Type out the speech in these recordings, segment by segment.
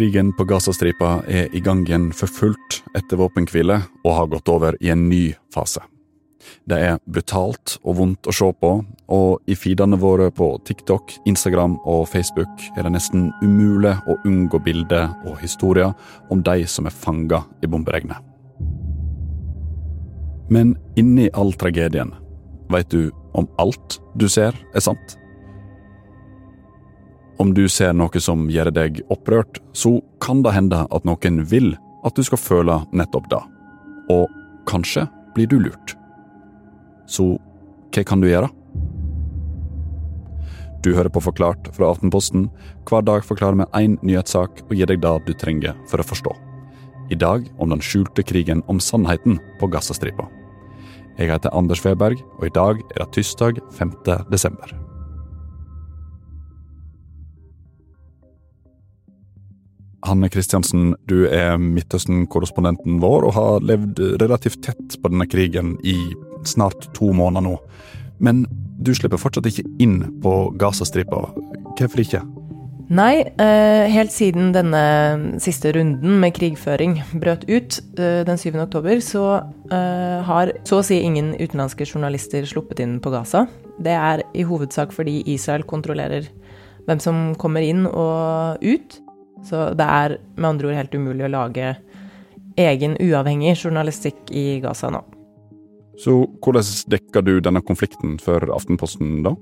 Krigen på Gazastripa er i gang igjen for fullt etter våpenhvile og har gått over i en ny fase. Det er brutalt og vondt å se på, og i feedene våre på TikTok, Instagram og Facebook er det nesten umulig å unngå bilder og historier om de som er fanga i bomberegnet. Men inni all tragedien, veit du om alt du ser er sant? Om du ser noe som gjør deg opprørt, så kan det hende at noen vil at du skal føle nettopp det. Og kanskje blir du lurt. Så hva kan du gjøre? Du hører på Forklart fra Aftenposten. Hver dag forklarer vi én nyhetssak og gir deg det du trenger for å forstå. I dag om den skjulte krigen om sannheten på Gazastripa. Jeg heter Anders Weberg, og i dag er det tirsdag 5. desember. Hanne Kristiansen, du er Midtøsten-korrespondenten vår og har levd relativt tett på denne krigen i snart to måneder nå. Men du slipper fortsatt ikke inn på Gazastripa. Hvorfor ikke? Nei, eh, helt siden denne siste runden med krigføring brøt ut eh, den 7. oktober, så eh, har så å si ingen utenlandske journalister sluppet inn på Gaza. Det er i hovedsak fordi Israel kontrollerer hvem som kommer inn og ut. Så det er med andre ord helt umulig å lage egen uavhengig journalistikk i Gaza nå. Så hvordan dekker du denne konflikten for Aftenposten da?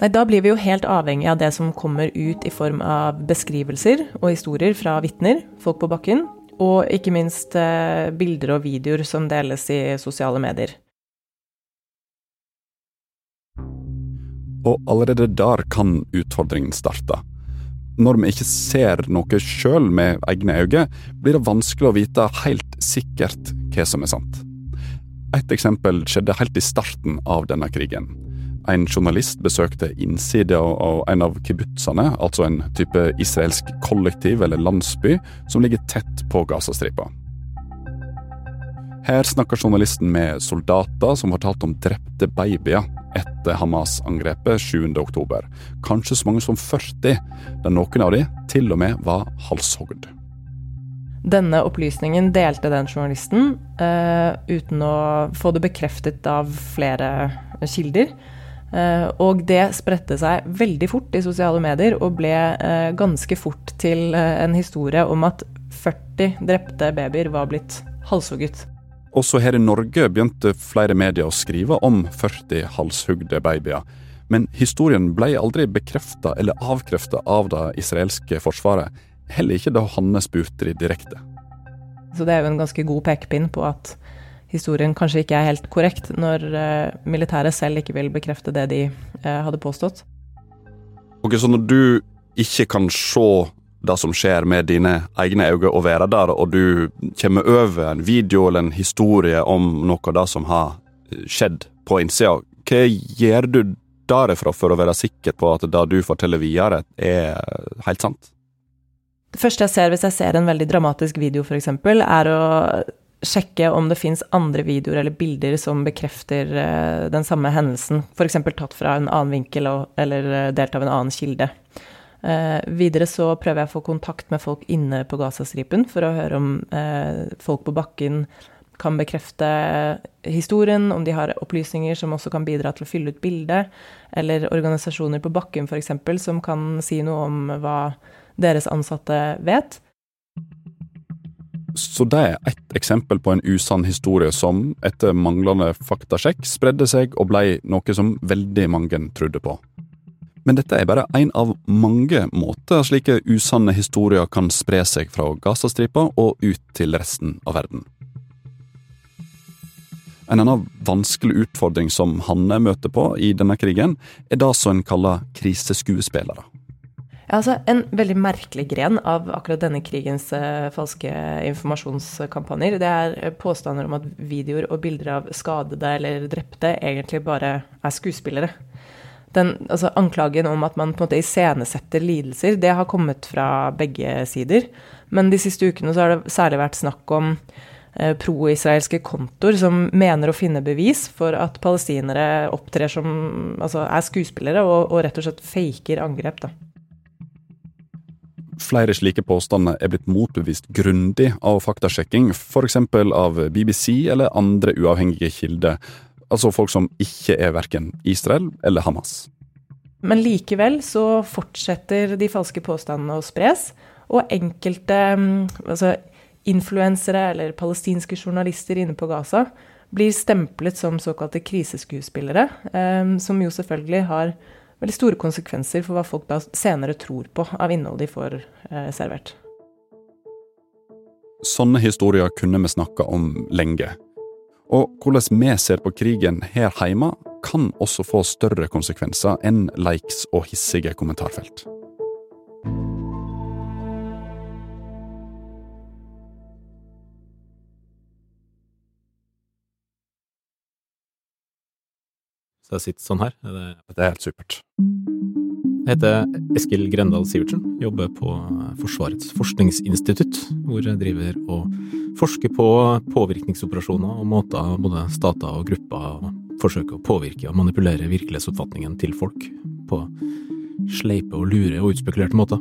Nei, Da blir vi jo helt avhengig av det som kommer ut i form av beskrivelser og historier fra vitner, folk på bakken, og ikke minst eh, bilder og videoer som deles i sosiale medier. Og allerede der kan utfordringen starte. Når vi ikke ser noe sjøl med egne øyne, blir det vanskelig å vite helt sikkert hva som er sant. Et eksempel skjedde helt i starten av denne krigen. En journalist besøkte innsida av en av kibbutzene, altså en type israelsk kollektiv eller landsby som ligger tett på Gazastripa. Her snakker journalisten med soldater som fortalte om drepte babyer etter Hamas-angrepet 7.10. Kanskje så mange som 40, der noen av de til og med var halshogd. Denne opplysningen delte den journalisten uh, uten å få det bekreftet av flere kilder. Uh, og det spredte seg veldig fort i sosiale medier og ble uh, ganske fort til en historie om at 40 drepte babyer var blitt halshugget. Også her i Norge begynte flere medier å skrive om 40 halshugde babyer. Men historien ble aldri bekrefta eller avkrefta av det israelske forsvaret. Heller ikke da Hanne spurte de direkte. Så det er jo en ganske god pekepinn på at historien kanskje ikke er helt korrekt, når uh, militæret selv ikke vil bekrefte det de uh, hadde påstått. Ok, Så når du ikke kan se det som skjer med dine egne øyne, å være der, og du kommer over en video eller en historie om noe av det som har skjedd på innsida. Hva gjør du derifra for å være sikker på at det du forteller videre, er helt sant? Det første jeg ser hvis jeg ser en veldig dramatisk video, f.eks., er å sjekke om det fins andre videoer eller bilder som bekrefter uh, den samme hendelsen, f.eks. tatt fra en annen vinkel eller uh, delt av en annen kilde. Eh, videre så prøver jeg å få kontakt med folk inne på Gazastripen for å høre om eh, folk på bakken kan bekrefte historien, om de har opplysninger som også kan bidra til å fylle ut bildet, eller organisasjoner på bakken f.eks. som kan si noe om hva deres ansatte vet. Så det er ett eksempel på en usann historie som, etter manglende faktasjekk, spredde seg og ble noe som veldig mange trodde på. Men dette er bare én av mange måter slike usanne historier kan spre seg fra Gazastripa og ut til resten av verden. En annen vanskelig utfordring som Hanne møter på i denne krigen, er det som en kaller kriseskuespillere. Ja, altså En veldig merkelig gren av akkurat denne krigens uh, falske informasjonskampanjer, det er påstander om at videoer og bilder av skadede eller drepte egentlig bare er skuespillere den altså, anklagen om at man på en måte iscenesetter lidelser, det har kommet fra begge sider. Men de siste ukene så har det særlig vært snakk om eh, pro-israelske kontoer som mener å finne bevis for at palestinere opptrer som Altså er skuespillere og, og rett og slett faker angrep, da. Flere slike påstander er blitt motbevist grundig av faktasjekking, f.eks. av BBC eller andre uavhengige kilder, altså folk som ikke er verken Israel eller Hamas. Men likevel så fortsetter de falske påstandene å spres, og enkelte mm, altså influensere eller palestinske journalister inne på Gaza blir stemplet som såkalte kriseskuespillere, eh, som jo selvfølgelig har veldig store konsekvenser for hva folk da senere tror på av innhold de får eh, servert. Sånne historier kunne vi snakka om lenge. Og hvordan vi ser på krigen her hjemme, kan også få større konsekvenser enn likes og hissige kommentarfelt. Så jeg sitter sånn her. Det, det er helt supert. Jeg heter Eskil Grendal Sivertsen, jobber på Forsvarets forskningsinstitutt, hvor jeg driver og forsker på påvirkningsoperasjoner og måter både stater og grupper forsøker å påvirke og manipulere virkelighetsoppfatningen til folk på sleipe og lure og utspekulerte måter.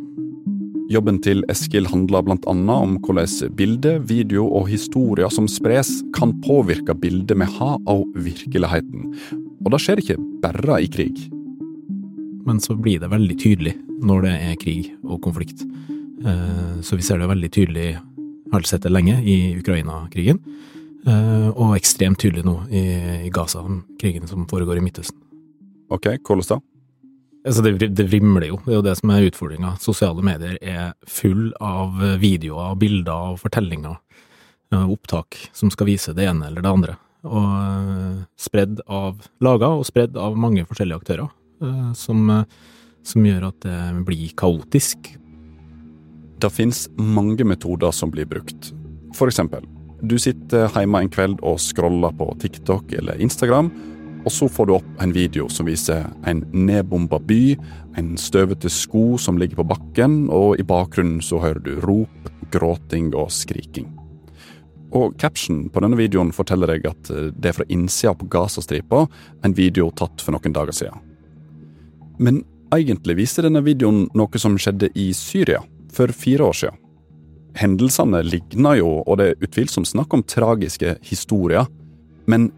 Jobben til Eskil handler annet om hvordan bilder, video og historier som spres, kan påvirke bildet vi har av virkeligheten, og det skjer ikke bare i krig. Men så blir det veldig tydelig når det er krig og konflikt. Eh, så vi ser det veldig tydelig, har sett det lenge, i Ukraina-krigen. Eh, og ekstremt tydelig nå i Gaza, krigen som foregår i Midtøsten. Ok, hvordan da? Altså det, det vrimler jo, det er jo det som er utfordringa. Sosiale medier er full av videoer, bilder og fortellinger, eh, opptak som skal vise det ene eller det andre og eh, spredd av laga og spredd av mange forskjellige aktører, eh, som, eh, som gjør at det blir kaotisk. Det finnes mange metoder som blir brukt. For eksempel, du sitter hjemme en kveld og scroller på TikTok eller Instagram, og så får du opp en video som viser en nedbomba by, en støvete sko som ligger på bakken, og i bakgrunnen så hører du rop, gråting og skriking. Og captionen på denne videoen forteller deg at eh, det er fra innsida på Gazastripa, en video tatt for noen dager siden. Men egentlig viser denne videoen noe som skjedde i Syria for fire år siden. Hendelsene ligner jo, og det er utvilsomt snakk om tragiske historier, men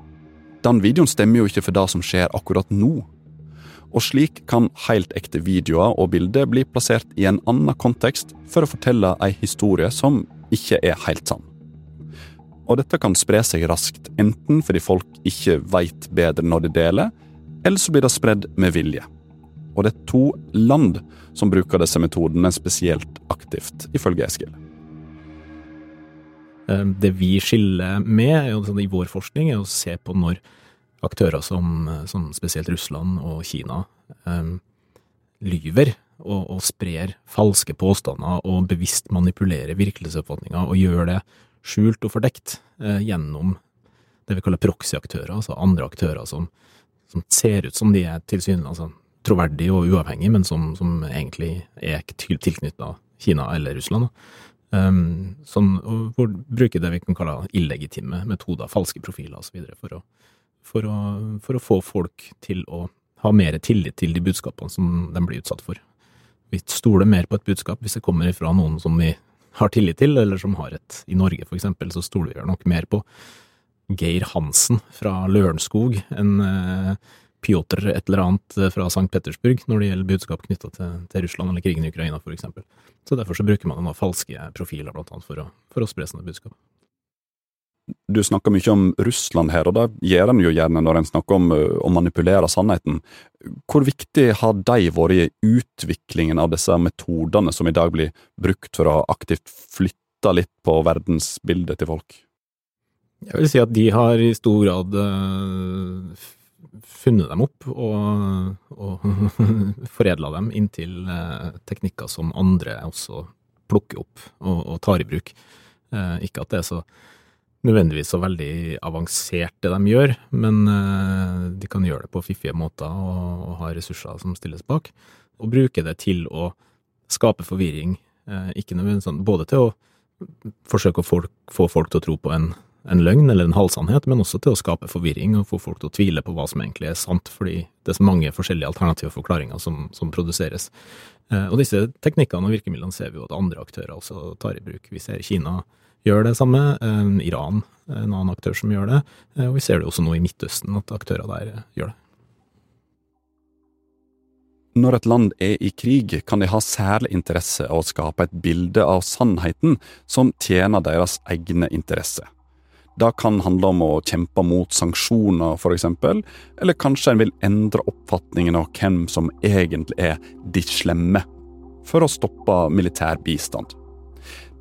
den videoen stemmer jo ikke for det som skjer akkurat nå. Og slik kan helt ekte videoer og bilder bli plassert i en annen kontekst for å fortelle ei historie som ikke er helt sann og dette kan spre seg raskt, enten fordi folk ikke veit bedre når de deler, eller så blir det spredd med vilje. Og det er to land som bruker disse metodene spesielt aktivt, ifølge Eskil. Eh, det vi skiller med sånn i vår forskning, er å se på når aktører som, som spesielt Russland og Kina um, lyver og, og, sprer falske påstander og bevisst manipulerer virkelighetsoppfatninger og gjør det skjult og fordekt eh, gjennom det vi kaller proxy-aktører, altså andre aktører som, som, ser ut som de er tilsynelatende altså, troverdige og uavhengige, men som, som egentlig er tilknytta Kina eller Russland. Um, sånn, hvor bruker det vi kan kalle illegitime metoder, falske profiler osv. For, for, for å få folk til å ha mer tillit til de budskapene som de blir utsatt for. Vi stoler mer på et budskap hvis det kommer fra noen som vi har tillit til, eller som har et I Norge, for eksempel, så stoler vi nok mer på Geir Hansen fra Lørenskog enn eh, Pjotr et eller annet eh, fra St. Petersburg når det gjelder budskap knytta til, til, Russland eller krigen i Ukraina, for eksempel. Så derfor så bruker man noen falske profiler, blant annet, for å, for å spre sånne budskap. Du snakker mye om Russland her, og det gjør en jo gjerne når en snakker om eh, å manipulere sannheten. Hvor viktig har de vært i utviklingen av disse metodene som i dag blir brukt for å aktivt flytte litt på verdensbildet til folk? Jeg vil si at de har i stor grad uh, funnet dem opp og, og foredla dem inntil uh, teknikker som andre også plukker opp og, og tar i bruk. Ikke at det er så nødvendigvis så veldig avansert det de gjør, men eh, de kan gjøre det på fiffige måter og, ha ressurser som stilles bak. Og bruke det til å skape forvirring, eh, ikke nødvendigvis sånn, både til å forsøke å få folk til å tro på en, en løgn eller en halvsannhet, men også til å skape forvirring og få folk til å tvile på hva som egentlig er sant, fordi det er så mange forskjellige alternative forklaringer som, som produseres. Eh, og disse teknikkene og virkemidlene ser vi jo at andre aktører også tar i bruk. Vi ser Kina gjør det samme, eh, Iran en annen aktør som gjør det, og vi ser det også nå i Midtøsten at aktører der gjør det. Når et land er i krig, kan de ha særlig interesse av å skape et bilde av sannheten som tjener deres egne interesser. Det kan handle om å kjempe mot sanksjoner, eksempel, eller kanskje en vil endre oppfatningen av hvem som egentlig er de slemme, for å stoppe militær bistand.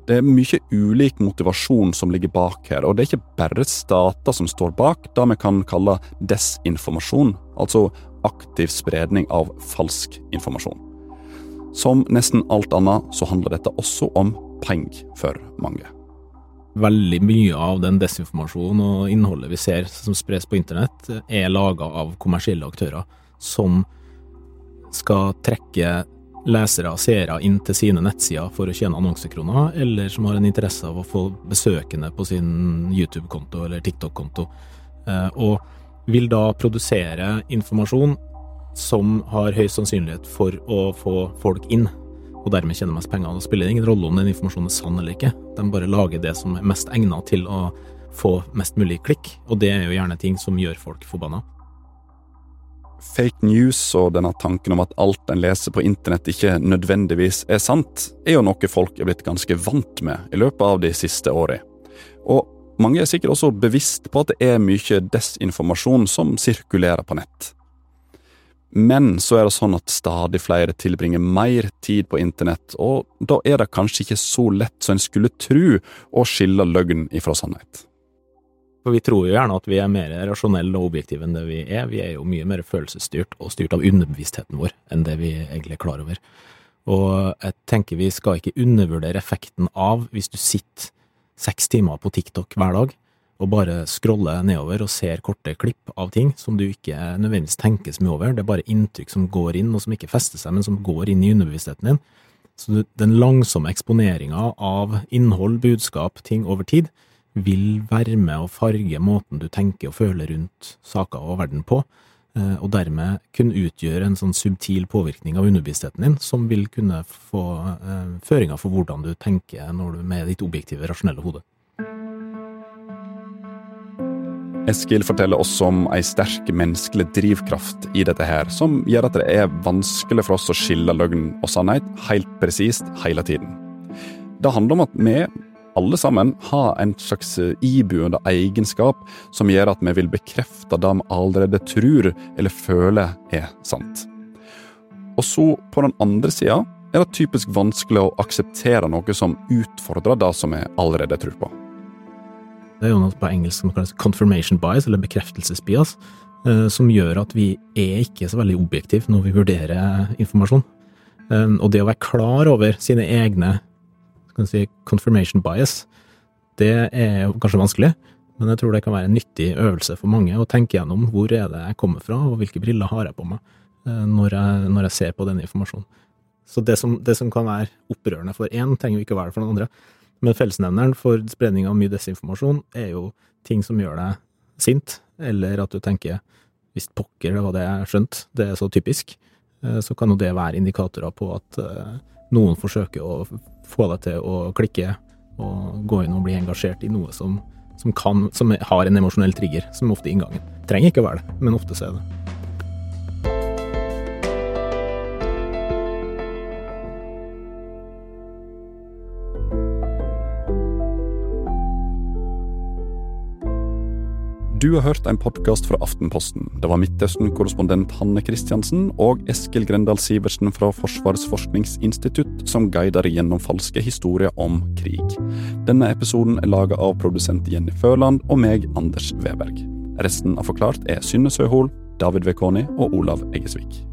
Det er mye ulik motivasjon som ligger bak her, og det er ikke bare stater som står bak det vi kan kalle desinformasjon, altså aktiv spredning av falsk informasjon. Som nesten alt annet så handler dette også om penger for mange. Veldig mye av den desinformasjonen og innholdet vi ser som spres på internett, er laga av kommersielle aktører som skal trekke lesere og seere inn til sine nettsider for å tjene annonsekroner, eller som har en interesse av å få besøkende på sin YouTube-konto eller TikTok-konto. Eh, og vil da produsere informasjon som har høy sannsynlighet for å få folk inn, og dermed tjene mest penger. Da spiller det ingen rolle om den informasjonen er sann eller ikke, de bare lager det som er mest egnet til å få mest mulig klikk, og det er jo gjerne ting som gjør folk forbanna. Fake news og denne tanken om at alt en leser på internett ikke nødvendigvis er sant, er jo noe folk er blitt ganske vant med i løpet av de siste årene. Og mange er sikkert også bevisst på at det er mye desinformasjon som sirkulerer på nett. Men så er det sånn at stadig flere tilbringer mer tid på internett, og da er det kanskje ikke så lett som en skulle tro å skille løgn ifra sannhet. For vi tror jo gjerne at vi er mer rasjonelle og objektive enn det vi er. Vi er jo mye mer følelsesstyrt og styrt av underbevisstheten vår enn det vi egentlig er klar over. Og jeg tenker vi skal ikke undervurdere effekten av hvis du sitter seks timer på TikTok hver dag og bare scroller nedover og ser korte klipp av ting som du ikke nødvendigvis tenker så mye over. Det er bare inntrykk som går inn, og som ikke fester seg, men som går inn i underbevisstheten din. Så den langsomme eksponeringa av innhold, budskap, ting over tid, vil være med å farge måten du tenker og føler rundt saker og verden på. Eh, og dermed kunne utgjøre en sånn subtil påvirkning av underbevisstheten din, som vil kunne få eh, føringer for hvordan du tenker når du med ditt objektive, rasjonelle hode. Eskil forteller også om ei sterk menneskelig drivkraft i dette her, som gjør at det er vanskelig for oss å skille løgn og sannhet helt presist hele tiden. Det handler om at vi alle sammen har en slags iboende ibuende egenskap som gjør at vi vil bekrefte det vi allerede tror eller føler er sant. Og så, på den andre sida, er det typisk vanskelig å akseptere noe som utfordrer det som vi allerede tror på. Det er jo noe på engelsk som kalles confirmation bias, eller bekreftelsesbias, eh, som gjør at vi er ikke så veldig objektive når vi vurderer informasjon. Eh, og det å være klar over sine egne kan si, confirmation bias, det er jo kanskje vanskelig, men jeg tror det kan være en nyttig øvelse for mange å tenke gjennom hvor er det jeg kommer fra, og hvilke briller har jeg på meg eh, når jeg, når jeg ser på denne informasjonen. Så det som, det som kan være opprørende for én, trenger jo ikke å være det for den andre. Men fellesnevneren for spredning av mye desinformasjon er jo ting som gjør deg sint, eller at du tenker hvis pokker, det var det jeg skjønte, det er så typisk, eh, så kan jo det være indikatorer på at eh, noen forsøker å få deg til å klikke og gå inn og bli engasjert i noe som, som, kan, som har en emosjonell trigger, som ofte er inngangen. Trenger ikke å være det, men ofte så er det. Du har hørt en podkast fra Aftenposten. Det var Midtøsten-korrespondent Hanne Kristiansen og Eskil Grendal Sivertsen fra Forsvarets forskningsinstitutt som guider gjennom falske historier om krig. Denne episoden er laga av produsent Jenny Førland og meg, Anders Weberg. Resten av Forklart er Synne Søhol, David Vekoni og Olav Eggesvik.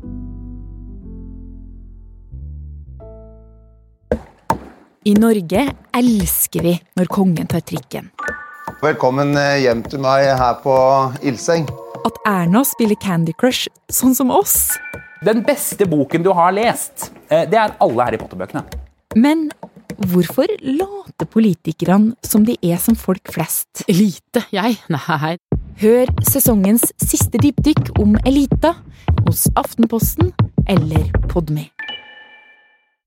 I Norge elsker vi når kongen tar trikken. Velkommen eh, hjem til meg her på Ildseng. At Erna spiller Candy Crush sånn som oss. Den beste boken du har lest, eh, det er alle Harry Potter-bøkene. Men hvorfor later politikerne som de er som folk flest? Elite, jeg? Nei. Hør sesongens siste dypdykk om elita hos Aftenposten eller Podme.